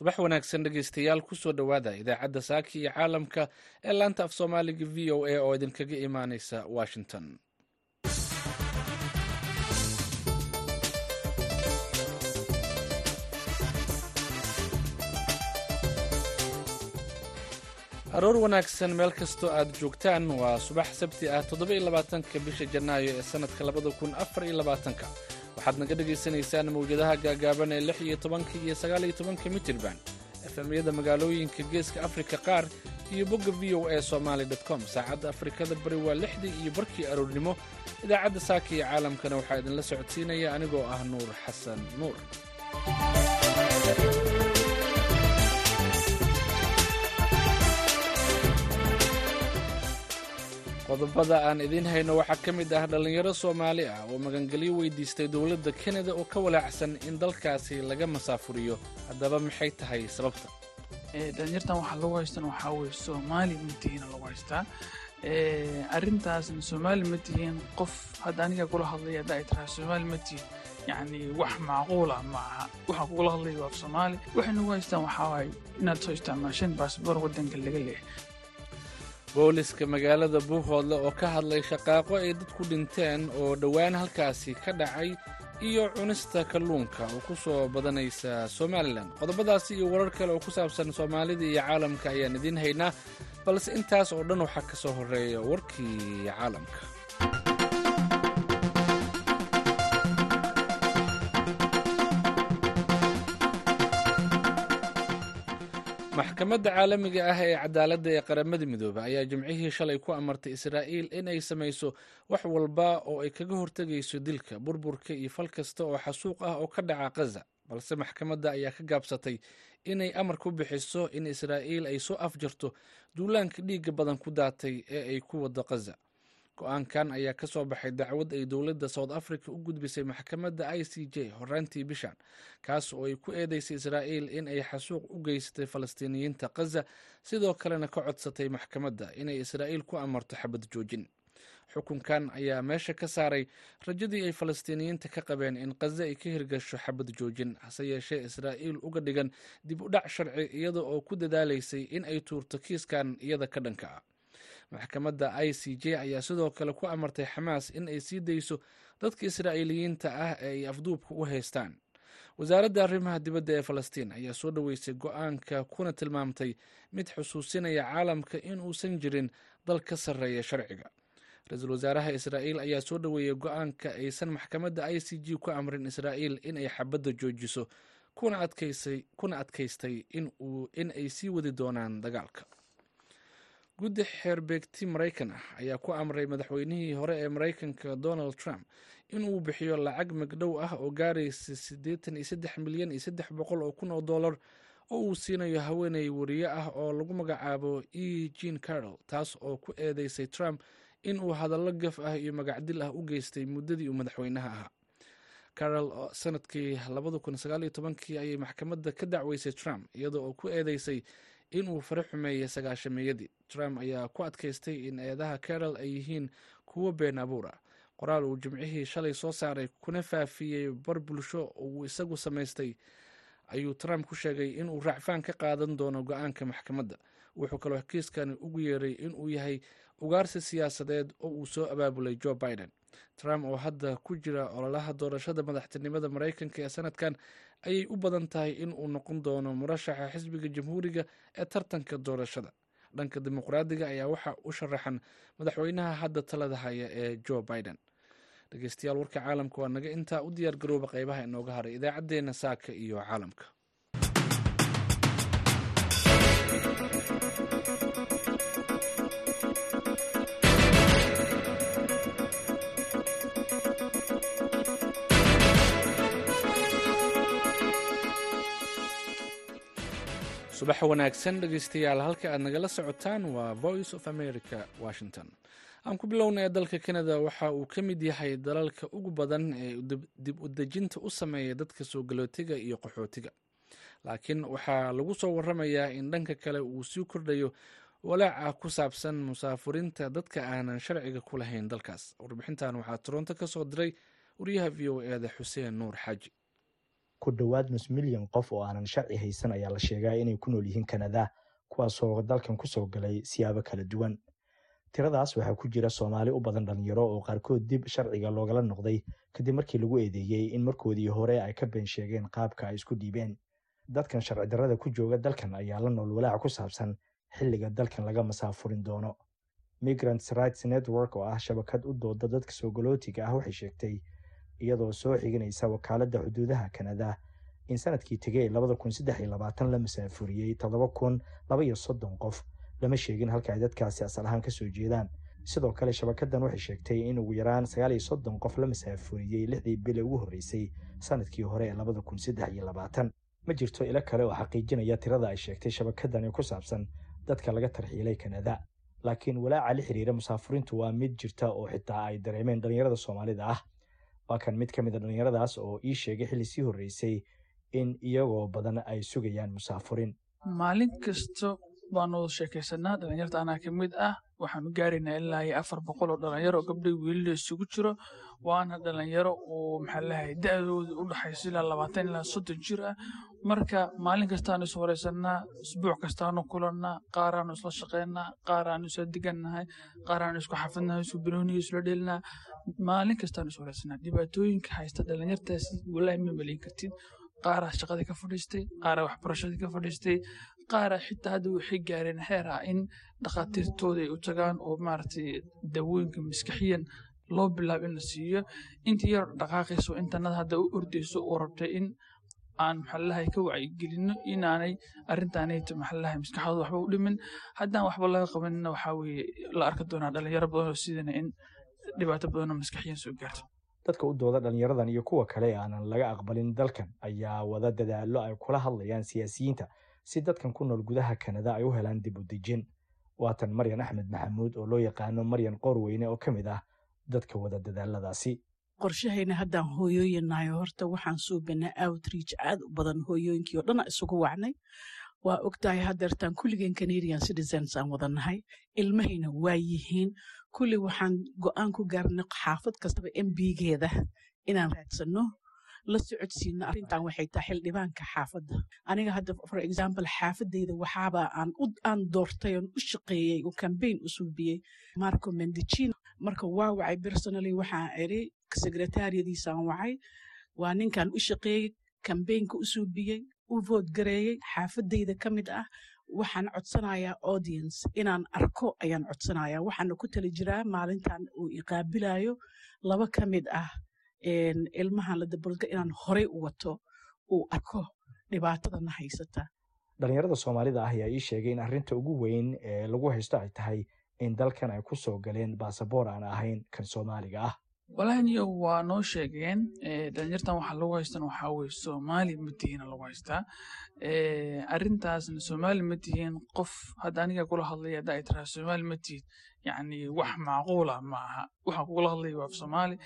subax wanaagsan dhegeystayaal ku soo dhowaada idaacadda saaki iyo caalamka ee laanta af soomaaliga v o a oo idinkaga imaaneysa washington. Aroor wanaagsan meel kastoo aad joogtaan waa subax sabti ah toddoba-iyo labaatanka bisha janaayo ee sannadka labada kun afar iyo labaatanka waxaad naga dhagaysanaysaan mawjadaha gaagaaban ee lix iyo tobanka iyo sagaal iyo tobanka mitirban efemyada magaalooyinka geeska afrika qaar iyo bogga v o a somaali com. Saacadda afrikada bari waa lixdii iyo barkii aroornimo. Idaacadda saaka iyo caalamkana waxaa idinla socodsiinaya anigoo ah nuur xasan nuur qodobada aan idiin hayno waxaa ka mid ah dhallinyaro soomaali ah oo magangelyo weydiistay dowladda kanada oo ka walaacsan in dalkaasi laga masaafuriyo. Haddaba maxay tahay sababta? Dhalinyartan waxaa lagu haystan waxaa weye soomaali ma tihiin lagu haystaa. Arrintaasna soomaali ma tihiin qof hadda aniga kula hadlay hadda ay tahay soomaali ma tihiin. Yacni wax macquula ma aha. Waxaa kugula hadlay waa soomaali. Waxay nagu haystaan waxaa waaye inaad soo isticmaasheen baasboor waddanka laga leehay booliska magaalada buuhoodle oo ka hadlay shaqaaqo ay dadku dhinteen oo dhowaan halkaasi ka dhacay iyo cunista kalluunka oo ku soo badanaysa somalilan qodobadaasi iyo warar kale oo ku saabsan soomaalida iyo caalamka ayaan idiin haynaa balse intaas oo dhan waxaa ka soo horreeya warkii caalamka maxkamadda caalamiga ah ee cadaaladda ee qaramada midoobe ayaa jimcihii shalay ku amartay israa'iil in ay samayso wax walba oo ay kaga hortegayso dilka burburka iyo fal kasta oo xasuuq ah oo ka dhaca khaza balse maxkamadda ayaa ka gaabsatay inay amar ku bixiso in israa'iil ay soo afjarto duulaanka dhiigga badan ku daatay ee ay ku waddo khaza go'aankan ayaa ka soo baxay dacwad ay dowladda south africa u gudbisay maxkamadda i c j horaantii bishan kaas oo ay ku eedeysay israa'iil in ay xasuuq u geysatay falastiiniyiinta khaza sidoo kalena ka codsatay maxkamadda inay israa'iil ku amarto xabad joojin. Xukunkan ayaa meesha ka saaray rajadii ay falastiiniyiinta ka qabeen in khaza ay ka hirgasho xabad joojin hase yeeshee israa'iil uga dhigan dib u dhac sharci iyada oo ku dadaalaysay in ay tuurto kiiskan iyada ka dhanka. ah maxkamadda i c j ayaa sidoo kale ku amartay xamaas in ay sii dayso dadka israa'iiliyiinta ah ee ay afduubka u haystaan. Wasaaradda arrimaha dibadda ee falastiin ayaa soo dhoweysay go'aanka kuna tilmaamtay mid xusuusinaya caalamka in uusan jirin dal ka sarreeya sharciga. Ra'iisul wasaaraha israa'iil ayaa soo dhoweeyey go'aanka aysan maxkamadda i c j ku amrin israa'iil in ay xabadda joojiso kuna adkaystay in ay sii wadi doonaan dagaalka guddi xeerbeegti maraykan ah ayaa ku amray madaxweynihii hore ee maraykanka donald trump inuu bixiyo lacag magdhow ah oo gaaraysa siddeetan iyo saddex milyan iyo saddex boqol oo kun oo dollar oo uu siinayo haweeney wariye ah oo lagu magacaabo e jean carroll taas oo ku eedeysay trump in uu hadallo gaf ah iyo magacdil ah u geystay muddadii uu madaxweynaha ahaa. Carroll sannadkii labada kun sagaal tobankii ayay maxkamadda ka dacweysay trump iyada oo ku eedeysay inuu fare xumeeyey sagaashameeyadii. Trump ayaa ku adkaystay in eedaha carroll ay yihiin kuwo been abuur ah. Qoraal uu jimcihii shalay soo saaray kuna faafiyey bar bulsho uu isagu samaystay ayuu trump ku sheegay inuu raacfaan ka qaadan doono go'aanka maxkamadda. Wuxuu kaloo kiiskani ugu yeeray inuu yahay ugaarsi siyaasadeed oo uu soo abaabulay joe biden. Trump oo hadda ku jira ololaha doorashada madaxtinimada maraykanka ee sanadkan ayay u badan tahay in uu noqon doono murashaxa xisbiga jamhuuriga ee tartanka doorashada. Dhanka dimuqraadiga ayaa waxa u sharaxan madaxweynaha hadda talada haya ee joe biden. Dhegeystayaal warka caalamka waa naga intaa u diyaar garooba qeybaha inooga haray idaacaddeenna saaka iyo caalamka subax wanaagsan dhegeystayaal halka aad nagala socotaan waa voice of america washington. Aan ku bilownaya dalka canada waxa uu ka mid yahay dalalka ugu badan ee dib u dejinta u sameeya dadka soo galootiga iyo qaxootiga. Laakiin waxaa lagu soo waramayaa in dhanka kale uu sii kordhayo walaaca ku saabsan musaafurinta dadka aanan sharciga ku lahayn dalkaas. Warbixintan waxaa toronto ka soo diray wariyaha v o eeda xuseen nuur xaaji ku dhowaad nus milyan qof oo aanan sharci haysan ayaa la sheegaa inay ku nool yihiin kanada kuwaasoo dalkan ku soo galay siyaabo kala duwan. Tiradaas waxaa ku jira soomaali u badan dhalinyaro oo qaarkood dib sharciga loogala noqday kadib markii lagu eedeeyey in markoodii hore ay ka been sheegeen qaabka ay isku dhiibeen. Dadkan sharci darrada ku jooga dalkan ayaa la nool walaac ku saabsan xilliga dalkan laga masaafurin doono. Migrants rights network oo ah shabakad u dooda dadka soogolootiga ah waxay sheegtay iyadoo soo xiginaysa wakaaladda xuduudaha kanada. In sannadkii tegey la masaafuriyey qof lama sheegin halka ay dadkaasi asal ahaan ka soo jeedaan. Sidoo kale shabakadan waxay sheegtay in ugu yaraan qof la masaafuriyey lixdii bile ugu horreysay sannadkii hore ee ma jirto ilo kale oo xaqiijinaya tirada ay sheegtay shabakadani ku saabsan dadka laga tarxiilay kanada. Laakiin walaaca la xiriira musaafuriintu waa mid jirta oo xitaa ay dareemeen dhallinyarada soomaalida ah waa kan mid ka mid a dhallinyaradaas oo ii sheegay xilli sii horreysay in iyagoo badan ay sugayaan musaafurin maalin kasta baanu sheekaysanaa dhalinyarta anaa ka mid ah waxaanu gaaraynaa ilaa iyo afar boqol oo dhalinyaro gabdhay wiilila isugu jiro waana dhalinyaro oo maxaa da-dooda u dhaxayso ilaa labaatan ilaa soddon jir ah. Marka maalin kastaanu is horeysanaa isbuuc kastaanu kulannaa qaaraanu isla shaqeynaa qaaraanu isla digannahay qaaraanu isku xafidnahay isku banooniga isla dhelinaa maalin kastaanu is dhibaatooyinka haysta dhalinyartaasi walaahi ma maleyn kartid. Qaaraa shaqadii ka fadhiistay qaaraa waxbarashadii ka fadhiistay qaaraa xitaa hadda waxay gaareen xeer ah in dhakhaatiirtooda ay u tagaan oo maaragtay dawooyinka maskaxiyan loo bilaabo in la siiyo. Intii yar dhaqaaqayso intanada hadda u ordayso oo rabtay in aan maxalalahay ka wacyigelino inaanay arrintaanayto maxalalahay maskaxdooda waxba u dhimin. Haddaan waxba laga qabanina waxaa la arki doonaa dhalinyaro badan sidana in dhibaato badanoo maskaxiyan soo gaarto. Dadka u dooda dhalinyaradan iyo kuwa kale aanan laga aqbalin dalkan ayaa wada dadaallo ay kula hadlayaan siyaasiyiinta si dadkan ku nool gudaha kanada ay u helaan dib u dejin waatan maryan axmed maxamuud oo loo yaqaano maryan qoorweyne oo ka mid ah dadka wada dadaaladaasi. Qorshahayna haddaan hooyooyinnayo horta waxaan suubanaa outreach aad u badan hooyooyinkii oo dhan isugu wacnay. Waa ogtahay haddeertaan kulligeen canadian citizens aan wadannahay ilmahayna waa yihiin. Kulli waxaan go'aan ku gaarnay xaafad kastaba mbigeeda inaan raadsanno la socodsiino arrintan waxay tahay xildhibaanka xaafadda. Aniga hadda for example xaafadeyda waxaaba aan doortay oon u shaqeeyey oo cambaign u suubiyey marco mendicino marka waa wacay personally waxaan iri sekretariyadiisaan wacay. Waa ninkan u shaqeeyey cambaynka u suubiyey u vood gareeyey xaafadeyda ka mid ah. Waxaan codsanayaa audience inaan arko ayaan codsanayaa. Waxaana ku tali jiraa maalintan uu iqaabilayo laba ka mid ah ilmahan la dabolga inaan horey u wato uu arko dhibaatadana haysata. Dhalinyarada soomaalida ah ayaa ii sheegay in arrinta ugu weyn ee lagu haysto ay tahay in dalkan ay ku soo galeen baasaboor aan ahayn kan soomaaliga ah. Walahaniyo waa noo sheegeen dhalinyartan waxaa lagu haystan waxaa weye soomaali ma tihiina lagu haystaa. Arrintaasna soomaali ma tihiin qof hadda aniga kula hadlaya hadda ay tiraa soomaali ma tihid yacni wax macquula ma aha waxaan kugula hadlaya waa af soomaali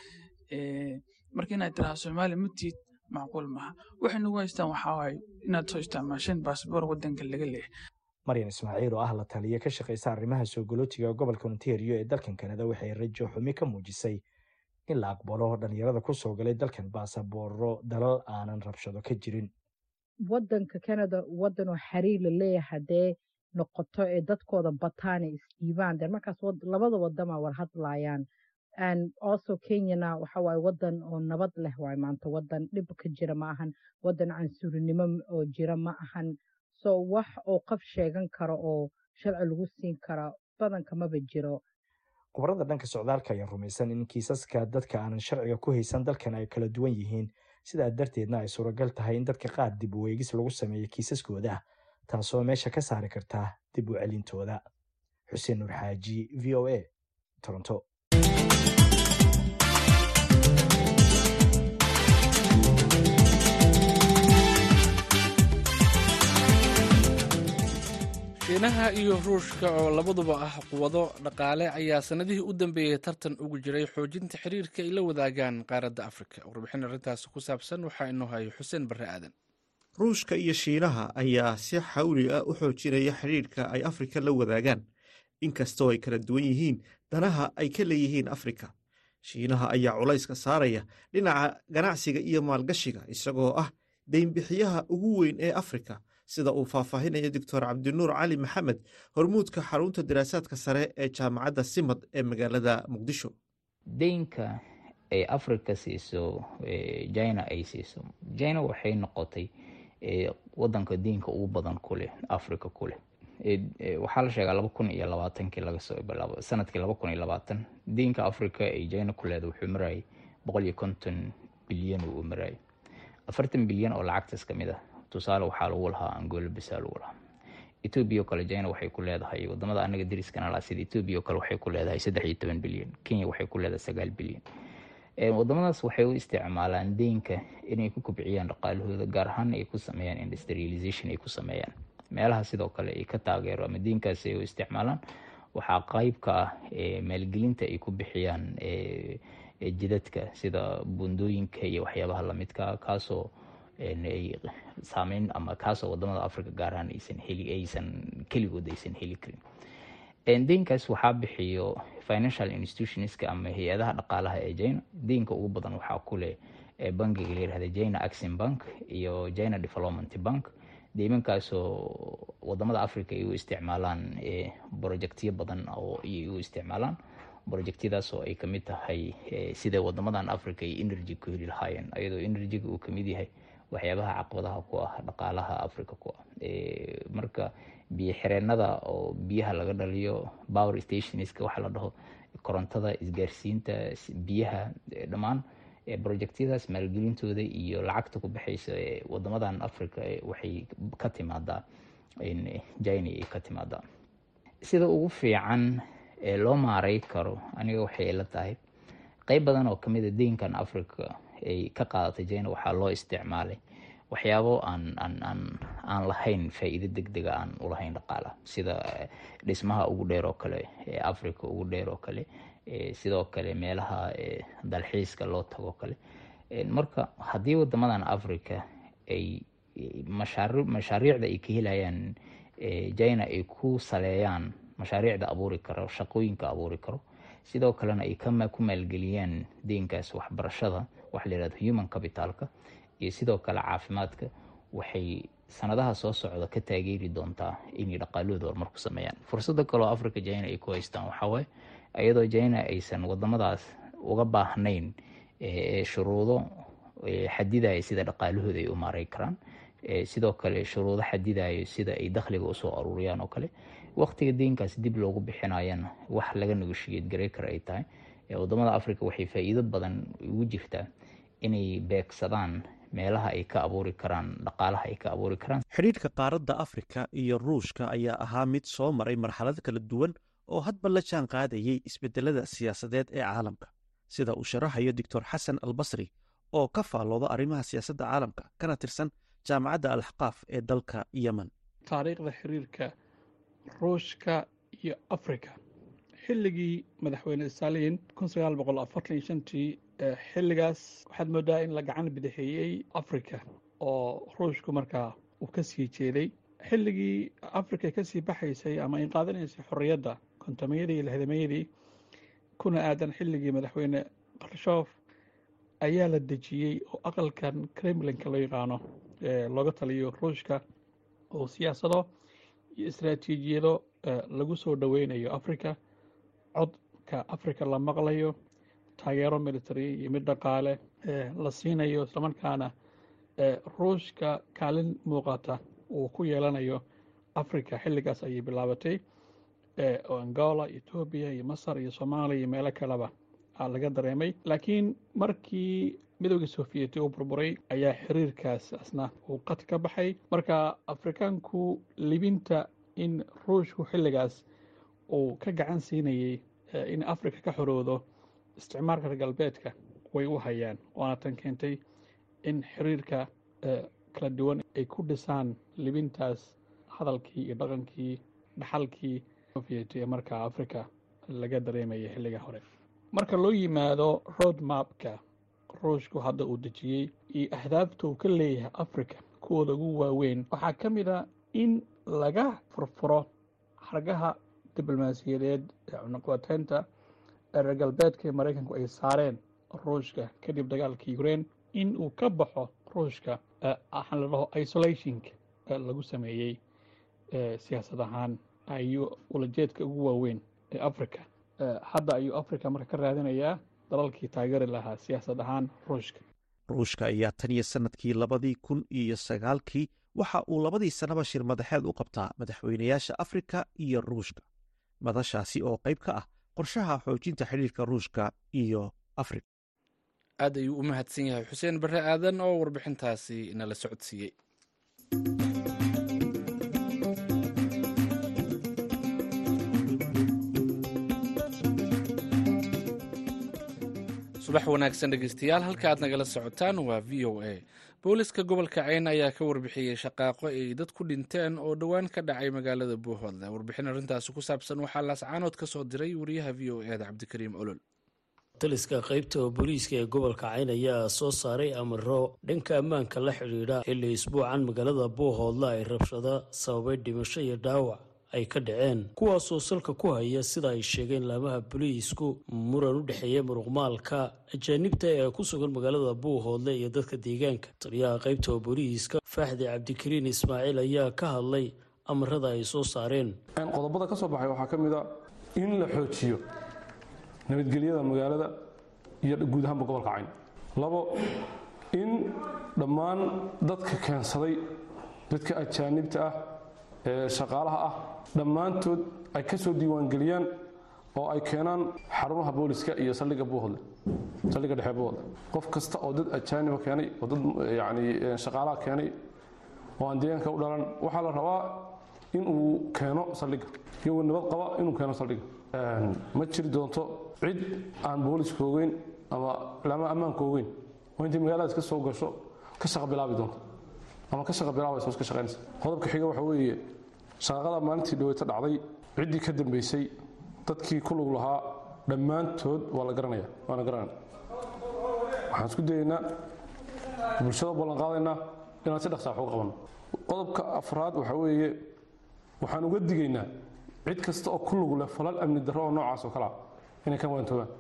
marka inaad tiraa soomaali ma tihid macquul maaha. Waxay nagu haystaan waxaa waaye inaad soo isticmaasheen baasboor waddanka laga leeyahay. Maryan ismaaciil oo ah la taliya ka shaqaysa arrimaha soo galootiga gobolka ontario ee dalkan kanada waxay rajo xumi ka muujisay in la aqbalo dhalinyarada ku soo galay dalkan baasabooro dalal aanan rabshado ka jirin. Waddanka canada waddan oo xiriir la leeyahay haddee noqoto ee dadkooda bataana isdhiibaan dee markaas labada wadama war hadlayaan and also kenyana waxa waaye waddan oo nabad leh waay maanta waddan dhib ka jira ma ahan waddan cansuurinimo oo jira ma ahan. So wax oo qof sheegan karo oo sharci lagu siin kara badanka maba jiro. Khubarada dhanka socdaalka ayaa rumaysan in kiisaska dadka aanan sharciga ku haysan dalkan ay kala duwan yihiin. Sidaa darteedna ay suuragal tahay in dadka qaar dib u weegis lagu sameeyo kiisaskooda taasoo meesha ka saari karta dib u celintooda. Xuseen nuur xaaji v o a toronto shiinaha iyo ruushka oo labaduba ah quwado dhaqaale ayaa sanadihii u dambeeyey tartan ugu jiray xoojinta xiriirka ay la wadaagaan qaaradda afrika. Warbixin arrintaasi ku saabsan waxaa inoo hayo xuseen barre aadan. Ruushka iyo shiinaha ayaa si xawli ah u xoojinaya xidhiirka ay afrika la wadaagaan. Inkastoo ay kala duwan yihiin danaha ay ka leeyihiin afrika. Shiinaha ayaa culayska saaraya dhinaca ganacsiga iyo maalgashiga isagoo ah deynbixiyaha ugu weyn ee afrika. Sida uu faahfaahinaya doctor cabdinuur cali maxamed hormuudka xarunta daraasaadka sare ee jaamacadda simad ee magaalada muqdisho. Deynka ay africa siiso china ay siiso china waxay noqotay wadanka deynka ugu badan kuleh africa kuleh waxaa la sheegaa laba kun iyo labaatankii lagasoo sannadkii laba kun iyo labaatan. Deynka africa ay china ku leeda wuxuu marayay boqol iyo konton bilyan uu marayay afartan bilyan oo lacagtaas ka mid ah. Tusaale waxaa lagu lahaa angola bisa lagu lahaa. Etoobiya oo kale china waxay ku leedahay waddamada anaga dariskana laha sida etoobiya oo kale waxay ku leedahay saddex iyo toban bilyan. Kenya waxay ku leedahay sagaal bilyan. Wadamadaas waxay u isticmaalaan deynka inay ku kobciyaan dhaqaalahooda gaar ahaan ay ku sameeyaan industrialization ay ku sameeyaan meelaha sidoo kale ay ka taageero ama deynkaasi ay u isticmaalaan waxaa qeyb ka ah maalgelinta ay ku bixiyaan jidadka sida bundooyinka iyo waxyaabaha lamidka kaasoo ay saameyn ama kaasoo waddamada africa gaar aysan heli aysan keligood aysan heli karin. Deynkaas waxaa bixiyo financial institutionska ama hay'adaha dhaqaalaha ee china deynka ugu badan waxaa kuleh bankiga layirahda china axin bank iyo china development bank deymankaasoo waddamada africa ay u isticmaalaan projectyo badan oo ay u isticmaalaan. Projectyadaas oo ay ka mid tahay sida wadamadan africa ay energy ku heli lahaayeen ayadoo energyga uu ka mid yahay waxyaabaha caqabadaha ku ah dhaqaalaha africa ku ah. Marka biyo xireenada oo biyaha laga dhaliyo power stationska waxaa la dhaho korontada isgaarsiinta biyaha dhammaan projectyadaas maalgelintooda iyo lacagta ku baxaysa wadamadan africa waxay ka timaadaa china ay ka timaadaa sida ugu fiican ee loo maaray karo aniga waxay ila tahay qeyb badan oo ka mid a deynkan africa ay ka qaadatay china waxaa loo isticmaalay waxyaabo aan aan aan aan lahayn faa-iido deg dega aan ulahayn dhaqaalaha sida dhismaha ugu dheer oo kale ee africa ugu dheer oo kale sidoo kale meelaha dalxiiska loo tago kale. Marka haddii wadamadan africa ay mashaari mashaariicda ay ka helayaan china ay ku saleeyaan mashaariicda abuuri karo shaqooyinka abuuri karo sidoo kalena ay ku maalgeliyaan deynkaas waxbarashada waxa la yihahdo human capitalka iyo sidoo kale caafimaadka waxay sanadaha soo socda ka taageeri doontaa inay dhaqaalahooda horumar ku sameeyaan. Fursada kaleo africa china ay ku haystaan waxawaaye iyadoo china aysan wadamadaas uga baahnayn shuruudo xadidaya sida dhaqaalahooda ay u maaray karaan. Sidoo kale shuruudo xadidayo sida ay dakhliga u soo aruuriyaan oo kale waqtiga deynkaas dib loogu bixinayana wax laga negoshiyad garay kara ay tahay. Wadamada africa waxay faa-iido badan ugu jirtaa inay beegsadaan meelaha ay ka abuuri karaan dhaqaalaha ay ka abuuri karaan. Xidhiidhka qaaradda afrika iyo ruushka ayaa ahaa mid soo maray marxalad kala duwan oo hadba la jaan qaadayay isbedelada siyaasadeed ee caalamka. Sida uu sharaxayo doctor xasan albasri oo ka faallooda arrimaha siyaasadda caalamka kana tirsan jaamacadda alxaqaaf ee dalka yemen. Taariikhda xiriirka ruushka iyo afrika. Xilligii madaxweyne stalin tii xilligaas waxaad moodaa in la gacan bidixeeyey afrika oo ruushku markaa uu ka sii jeeday. Xilligii afrika ka sii baxaysay ama ay qaadanaysay xorriyadda kontomayadii iyo lixdamayadii kuna aadan xilligii madaxweyne karshof ayaa la dejiyey oo aqalkan kremlinka loo yaqaano looga taliyo ruushka oo siyaasado iyo istaraatiijiyado lagu soo dhoweynayo afrika codka afrika la maqlayo taageero military iyo mid dhaqaale la siinayo islamarkaana ruushka kaalin muuqata uu ku yeelanayo africa xilligaas ayay bilaabatay oo angola etoobiya iyo masar iyo soomaaliya iyo meelo kaleba laga dareemay. Laakiin markii midowgii sofiyeeti uu burburay ayaa xiriirkaas asna uu qad ka baxay. Marka afrikaanku libinta in ruushku xilligaas uu ka gacan siinayey in africa ka xoroodo isticmaalka reer galbeedka way u hayaan waana tan keentay in xiriirka kala duwan ay ku dhisaan libintaas hadalkii iyo dhaqankii dhaxalkii soviet ee markaa africa laga dareemaya xilliga hore. Marka loo yimaado road mapka ruushku hadda uu dejiyey iyo ahdaafta uu ka leeyahay africa kuwooda ugu waaweyn waxaa ka mid a in laga furfuro xargaha diblomaasiyadeed ee cunaqabateynta ee reer galbeedka ee maraykanku ay saareen ruushka kadib dagaalka ukraine in uu ka baxo ruushka waxaan la dhaho isolationka lagu sameeyey siyaasad ahaan ayuu ulajeedka ugu waaweyn ee africa hadda ayuu africa marka ka raadinayaa dalalkii taageeri lahaa siyaasad ahaan ruushka. Ruushka ayaa tan iyo sannadkii labadii kun iyo sagaalkii waxa uu labadii sannaba shir madaxeed u qabtaa madaxweynayaasha afrika iyo ruushka. Madashaasi oo qayb ka ah qorshaha xoojinta xidhiirka ruushka iyo afrika. Aad ayuu u mahadsan yahay xuseen barre aadan oo warbixintaasi nala socodsiiyey subax wanaagsan dhegeystayaal halka aad nagala socotaan waa v o a. Booliska gobolka cayn ayaa ka warbixiyey shaqaaqo ay dad ku dhinteen oo dhowaan ka dhacay magaalada buuhoodle warbixin arrintaasi ku saabsan waxaa laascaanood ka soo diray wariyaha v o eda cabdikariim olol. Taliska qaybta booliiska ee gobolka cayn ayaa soo saaray amaro dhanka ammaanka la xidhiidha xilli isbuucan magaalada buuhoodle ay rabshado sababay dhimasho iyo dhaawac ay ka dhaceen kuwaasoo salka ku haya sida ay sheegeen laamaha boliisku muran u dhexeeya muruqmaalka. Ajaanibta ee ku sugan magaalada buuhoodle iyo dadka deegaanka taliyaha qaybta booliiska faaxdi cabdikariin ismaaciil ayaa ka hadlay amarada ay soo saareen. Qodobada ka soo baxay waxaa ka mid a in la xoojiyo nabadgelyada magaalada iyo guud ahaanba gobolka cayn. Labo in dhammaan dadka keensaday dadka ajaanibta ah shaqaalaha ah dhammaantood ay ka soo diiwaangeliyaan oo ay keenaan xarumaha booliska iyo saldhigga buuhodle saldhigga dhexe buuhodle qof kasta oo dad ajaaniba keenay oo dad yacni shaqaalaha keenay oo aan deegaanka u dhalan waxaa la rabaa in uu keeno saldhigga iyagoo nabad qaba inuu keeno saldhigga. Ma jiri doonto cid aan booliska ogeyn ama laama ammaanka ogeyn. Oo intay magaaladaas ka soo gasho ka shaqa bilaabi doonto ama ka shaqa bilaabaysa iska shaqaynaysa. Qodobka xiga waxa weeye shaqaqada maalintii dhaweyta dhacday ciddii ka dambaysay dadkii ku lug lahaa dhammaantood waa la garanaya waana garanayna waxaan isku dayaynaa bulshada ballan inaan si dhaqsaa wax uga qabanno qodobka afraad waxaa weeye waxaan uga digaynaa cid kasta oo ku lug leh falal amni darro oo noocaas oo kalea inay ka waantoobaan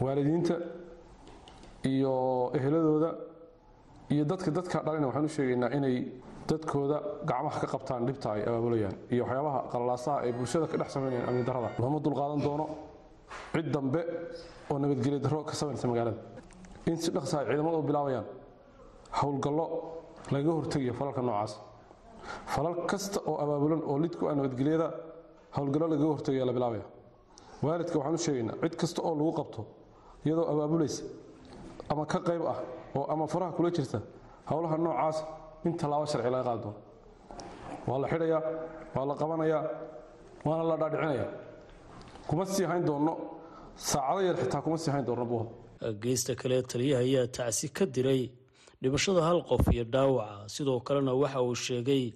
waalidiinta iyo eheladooda iyo dadka dadka dhalina waxaan u sheegaynaa inay dadkooda gacmaha ka qabtaan dhibta ay abaabulayaan iyo waxyaabaha qallalaasaha ay bulshada ka dhex samaynayaan amni darrada. Looma dulqaadan doono cid dambe oo nabadgelyo darro ka samaynaysa magaalada. In si dhaqsa ay ciidamada u bilaabayaan howlgallo lagaga hortegayo falalka noocaas. Falal kasta oo abaabulan oo lidku ah nabadgelyada howlgallo lagaga hortegaya la bilaabaya. Waalidka waxaan u sheegaynaa cid kasta oo lagu qabto iyadoo abaabulaysa ama ka qayb ah oo ama faraha kula jirta howlaha noocaas in tallaabo sharci laga qaadi doono waa la xidhayaa waa la qabanayaa waana la dhaadhicinayaa kuma sii hayn doonno. Saacado yar xitaa kuma sii hayn doonno buuhda geysta kale taliyaha ayaa tacsi ka diray dhimashada hal qof iyo dhaawaca. Sidoo kalena waxa uu sheegay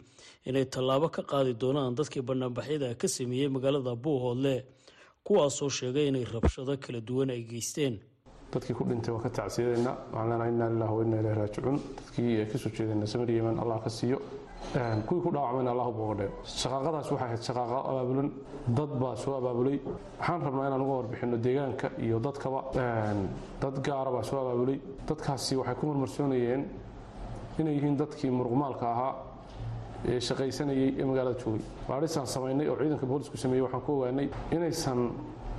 inay tallaabo ka qaadi doonaan dadkii banaanbaxyada ka sameeyey magaalada buuhoodle kuwaasoo sheegay inay rabshado kala duwan ay geysteen dadkii ku dhintay waa ka tacsiyadeenna waxaan leenahay inna lillahi wa inna raajicuun. Dadkii ee ka soo jeedeenna samir yeman allah ka siiyo. Kuwii ku dhaawacmayna allah u boogadheen shaqaaqadaas waxay ahayd shaqaaqa abaabulan. Dad baa soo abaabulay. Waxaan rabnaa inaan uga warbixinno deegaanka iyo dadkaba dad gaara baa soo abaabulay. Dadkaasi waxay ku marmarsoonayeen inay yihiin dadkii muruqmaalka ahaa ee shaqaysanayey ee magaalada joogay. Baadhisaan samaynay oo ciidanka boolisku sameeyey waxaan ku ogaanay inaysan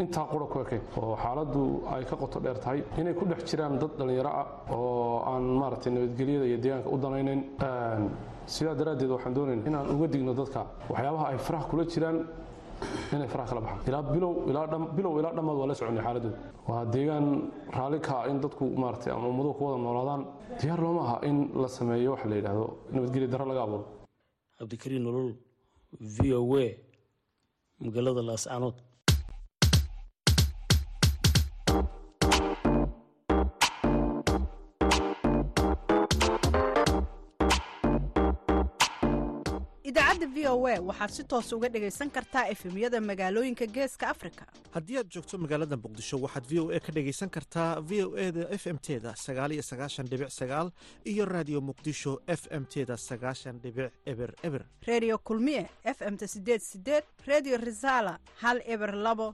intaa qura ku ekayn oo xaaladdu ay ka qoto dheer tahay. Inay ku dhex jiraan dad dhallinyaro ah oo aan maaragtay nabadgelyada iyo deegaanka u danaynayn. Sidaa daraaddeed waxaan doonayna inaan uga digno dadka. Waxyaabaha ay faraha kula jiraan inay faraha kala baxaan. Ilaa bilow ilaa bilow ilaa dhammaad waa la soconay xaaladooda waa deegaan raalli ka ah in dadku maaragtay ama ummaduhu ku wada noolaadaan. Diyaar looma aha in la sameeyo waxa la yidhaahdo nabadgelya darro laga abuuro. Cabdikariin nolol v o a magaalada laascanood idaacadda v o a waxaad si toos uga dhagaysan kartaa efemyada magaalooyinka geeska afrika. Haddii aad joogto magaalada muqdisho waxaad v o a ka dhagaysan kartaa v o e da f m teda sagaaliyo sagaashan dhibic sagaal iyo raadiyo muqdisho f m teda sagaashan dhibic eber eber. Reediyo kulmiye f m ta sideed sideed reediyo risaala hal eber labo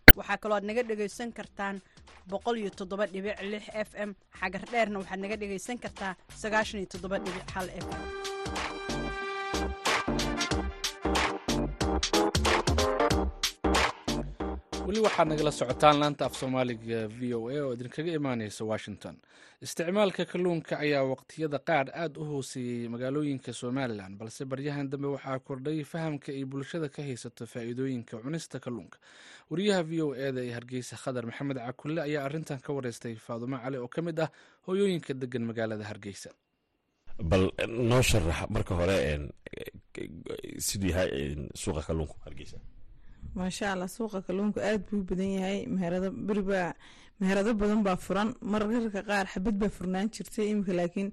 waxaa kaloo aad naga dhegaysan kartaan f m. Xagar dheerna waxaad naga dhegaysan kartaa f m weli waxaad nagala socotaan laanta af soomaaliga v o a oo idinkaga imaaneysa washington. Isticmaalka kalluunka ayaa waqtiyada qaar aad u hooseeyey magaalooyinka somalilan balse baryahan dambe waxaa kordhay fahamka ay bulshada ka haysato faa'iidooyinka cunista kalluunka. Wariyaha v o e da ee hargeysa khadar maxamed cakulle ayaa arrintan ka wareystay faadumo cali oo ka mid ah hooyooyinka degan magaalada hargeysa. Bal noo sharax marka hore siduu yahay suuqa kalluunka hargeysa maasha allah suuqa kalluunka aada buu badan yahay. Meherado beribaa meherado badan baa furan. Mararka qaar xabad baa furnaan jirtay imika laakiin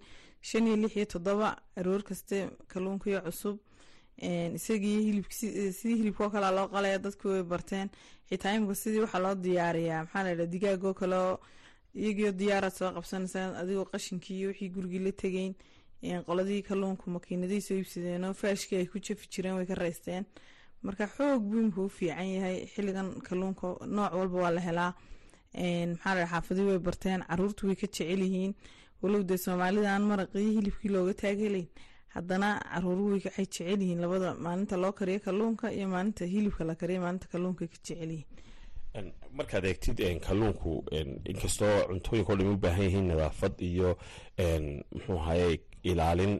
shan iyo lix iyo toddoba aroor kaste kalluunkiyo cusub isagii hilib sidii hilibkao kalea loo qalaya dadku way barteen. Xitaa imika sidii waxaa loo diyaariyaa maxaa la yidhaha digaagoo kaleo iyagiyo diyaaraad soo qabsanaysaa adigoo qashinkii iyo wixii gurigii la tegeyn qoladii kalluunku makiinadihii soo iibsadeenoo faashkii ay ku jafi jireen way ka raysteen marka xoog buu imika u fiican yahay xiligan kalluunka nooc walba waa la helaa. Maxaa la xaafadii way barteen caruurtu way ka jecel yihiin. Walow dee soomaalidaan maraqii hilibkii looga taagelayn haddana caruuru waxay jecel yihiin labada maalinta loo kariyo kalluunka iyo maalinta hilibka la kariyo maalinta kalluunka ka jecel yihiin. Markaad eegtid kalluunku inkastoo cuntooyinka o dham u baahan yihiin nadaafad iyo muxuu ahaye ilaalin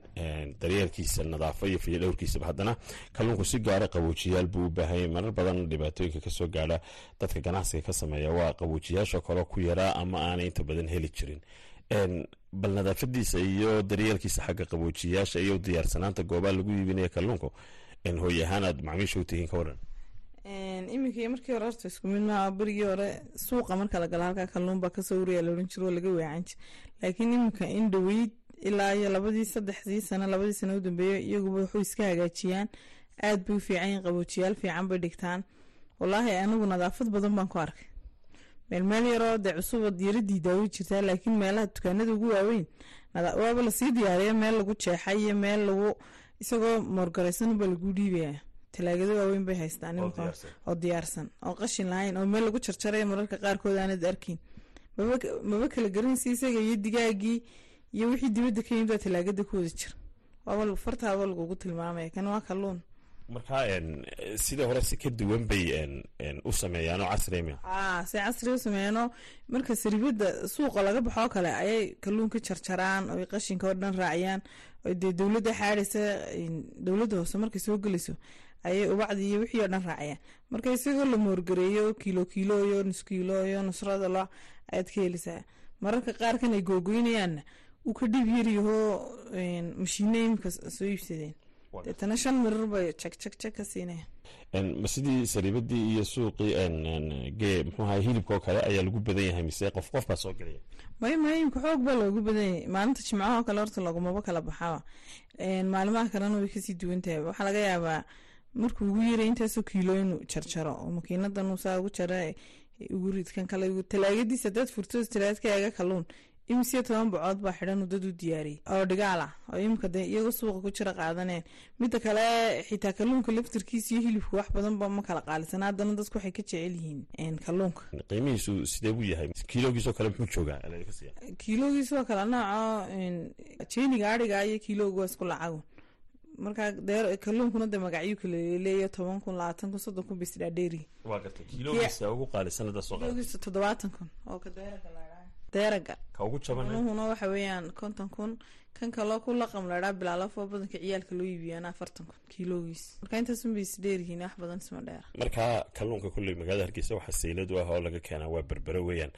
daryeelkiisa nadaafo iyo fiyo dhowrkiisaba haddana kalluunku si gaara qaboojiyaal buu u baahanyay. Marar badan dhibaatooyinka ka soo gaadha dadka ganacsiga ka sameeya waa qaboojiyaasha kale ku yaraa ama aanay inta badan heli jirin. Bal nadaafadiisa iyo daryeelkiisa xagga qaboojiyaasha iyo diyaarsanaanta goobaha lagu iibinaya kalluunku hooy ahaan aad macmiisha u tihiin ka waran iminka markii hore horta isku mid maaha berigii hore suuqa marka la halkaa kalluun ka soo wariya la oran jiro oo laga weecan jir laakiin iminka in dhaweyd ilaa iyo labadii saddexdii sano labadii sano u dambeeya iyaguba waxu iska hagaajiyaan. Aad bay u fiican yihiin qaboojiyaal fiican bay dhigtaan. Wallaahi anigu nadaafad badan baan ku arkay. Meel meel yaroo dee cusuba diiradii daawi jirtaa laakiin meelaha dukaanada ugu waaweyn waaba la sii diyaariya meel lagu jeexay iyo meel lagu isagoo moorgaraysan baa lagu dhiibaya talaagado waaweyn bay haystaan oo diyaarsan oo qashin lahayn oo meel lagu jarjaray mararka qaarkood aanad arkin. Maba kala garanaysa isaga iyo digaagii iyo wixii dibadda ka yimid talaagada ku wada jira. Waaba fartaaba lagugu tilmaamaya kan waa kalluun. Marka sidai hore si ka duwan bay u sameeyaan oo casri a si casri u sameeyaanoo marka saribada suuqa laga baxoo kale ayay kalluunka jarjaraan oy qashinka oo dhan raaciyaan oo dee dowladda xaadhaysa dowladda hoose markay soo gelayso ayay ubacdi iyo wixii oo dhan raaciyaan. Marka isagoo la moorgareeyo kiilo kiilo iyo nus kiilo iyo nusrada lo ayaad ka helisaa. Mararka qaarkan ay googoynayaanna uu ka dhiib yaryahoo mashiine imika soo iibsadeen. Deetana shan mirar bay jagjag ka siinayaan ma sidii sariibadii iyo suuqii gee muxuu ahay hilibka oo kale ayaa lagu badan yahay mise qof qof baa soo gelaya? May may imka xoog baa loogu badan yahay. Maalinta jimcaha oo kale horta lagumaba kala baxaba maalimaha kalena way ka sii duwan tahay. Waxaa laga yaabaa markuu ugu yaray intaasoo kiilo inuu jarjaro oo makiinadan saa ugu jara ugu ridkan kale talaagadiisa dad furto talaadka eega imisiyo toban bacood baa xidhan dad u diyaariyay oo dhigaal ah oo imika de iyagoo suuqa ku jira qaadaneen. Midda kale xitaa kalluunka laftarkiisa iyo hilibka wax badanba ma kala qaalisan. Haddana dadku waxay ka jecel yihiin kalluunka. Qiimihiisu sidee buu yahay? Kiiloogiisoo kale muxuu joogaa kiiloogiisoo kale nooco jeeniga adhiga iyo kiilooga waa isku lacago markaa dee kalluunkuna de magacyo kale leeya toban kun labaatan kun soddon kun bis dhaadheeri waa gartay kiiloogiisa ugu qaalisan kiiloogiisa toddobaatan kun. Oo ka deeraga. Kalluunkuna waxa weeyaan konton kun. Kan kaloo ku laqam ladhaa bilaalafoo badanka ciyaalka loo iibiyaana afartan kun kiiloogiis marka intaasunbay isdheeryihiin wax badan isma dheera marka kalluunka kulley magaalada hargeysa waxaa saylad u ah oo laga keenaa waa berbere weeyaan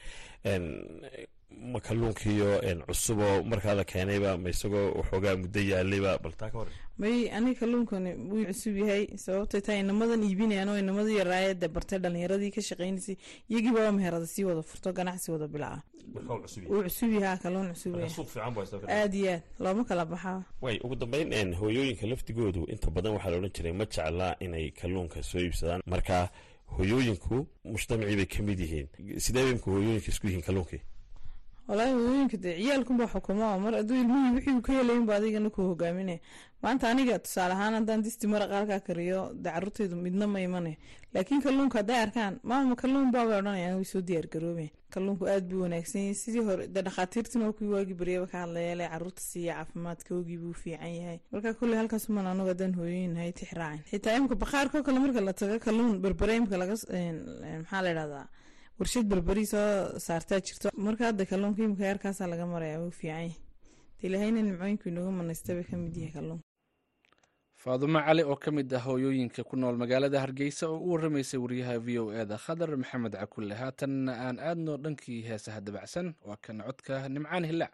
ma kalluunkiiyo cusuboo markaa la keenayba ma isagoo waxoogaa muddo yaalayba bal taa ka hor. May aniga kalluunkani wuu cusub yahay sababtay taa inamadan iibinayaan oo inamadu yaraaye dee bartay dhalinyaradii ka shaqaynaysay iyagiiba waa meherada sii wada furto ganacsi wada bilaca. Wuu cusub yahaa kalluun cusub aad iyo aad looma kala baxaa. Way ugu dambeyn hooyooyinka laftigoodu inta badan waxaa la odhan jiray ma jeclaa inay kalluunka soo iibsadaan. Marka hooyooyinku mujtamacii bay ka mid yihiin. Sidee bay imka hooyooyinka isku yihiin kalluunkii walaahi hooyooyinka dee ciyaalkunbaa xukuma mar hadduu ilmihii wixii ka helaynba adigana ku hogaaminaya maanta aniga tusaale ahaan haddaan disti maraqa halkaa kariyo dee carruurtaydu midna ma imane laakiin kalluunka hadday arkaan maama kalluun baabay odhanayaan way soo diyaar garoobeen. Kalluunku aad buu wanaagsan yahay. Sidii hore dee dhakhaatiirtina oo waagi baryaba ka hadlaya le carruurta siiya caafimaadka ogii buu fiican yahay. Marka kulley halkaasuman anagu haddaan hooyooyin nahay tix raacin xitaa imka bakhaarkoo kale marka la tago kalluun berbere laga maxaa la idhahdaa warshad berberi soo saartaa jirto. Marka hadda kalluunka imika yarkaasaa laga maraya wuu fiican yahay. De ilaahayna nimcooyinku inooga manaysta bay ka mid yahay kalluunka faadumo cali oo ka mid ah hooyooyinka ku nool magaalada hargeysa oo u warramaysay wariyaha v o e da khadar maxamed cakulle. Haatanna aan aadno dhankii heesaha dabacsan waa kan codka nimcaan hilaac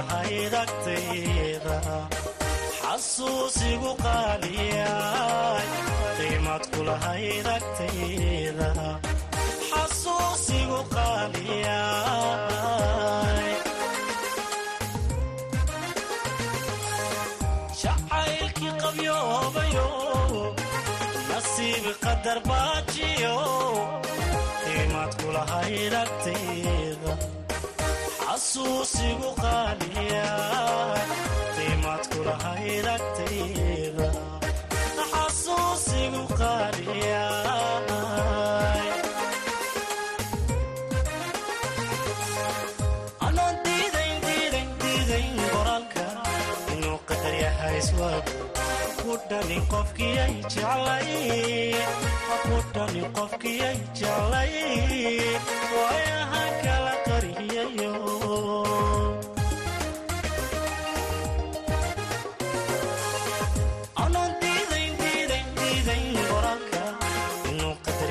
kulahayd agtayda xasuusigu qaaliyay qiimad kulahayd agtayda xasuusigu qaaliyay jacaylkii qabyoobayo nasiib qadar baajiyo qiimad kulahayd agtayda xasuusigu qaaliya qiimad kulahayd agtayda xasuusigu qaaliya. Anoon diidayn diidayn diidayn qoraalka. Inuu qadar yahay iswaagu ku dhani qofkiyay jeclay. Ku dhani qofkiyay jeclay. Waayaha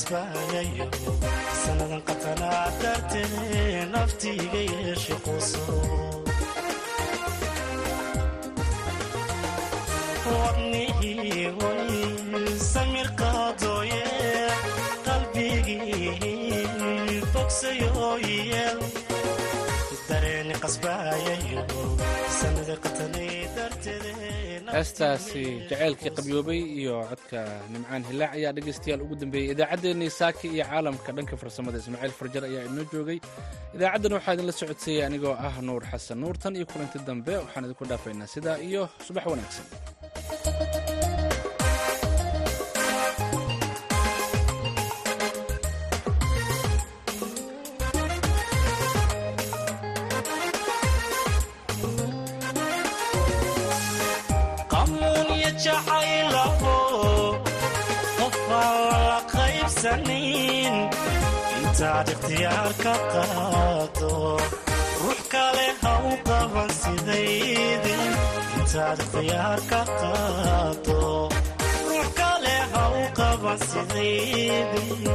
dhani qofkiyay jeclay waayaha kala qariyayo wadnihii samir qaadooye qalbigii oy bogsayooye dareen qasbayayo sannadan qatanaa heestaasi jaceylkii qabyoobay iyo codka nimcaan hilaac ayaa dhegaystayaal ugu dambeeyey idaacaddeenii saaki iyo caalamka dhanka farsamada ismaaciil farjar ayaa inoo joogay. Idaacaddan waxaa idinla socodsiiyey anigoo ah nuur xasan nuurtan iyo kulanti dambe waxaan idinku dhaafaynaa sidaa iyo subax wanaagsan intaad ikhtiyaar ka qaado ruux kale ha u qaban sidaydin intaad ikhtiyaar ka qaado ruux kale ha u qaban sidaydin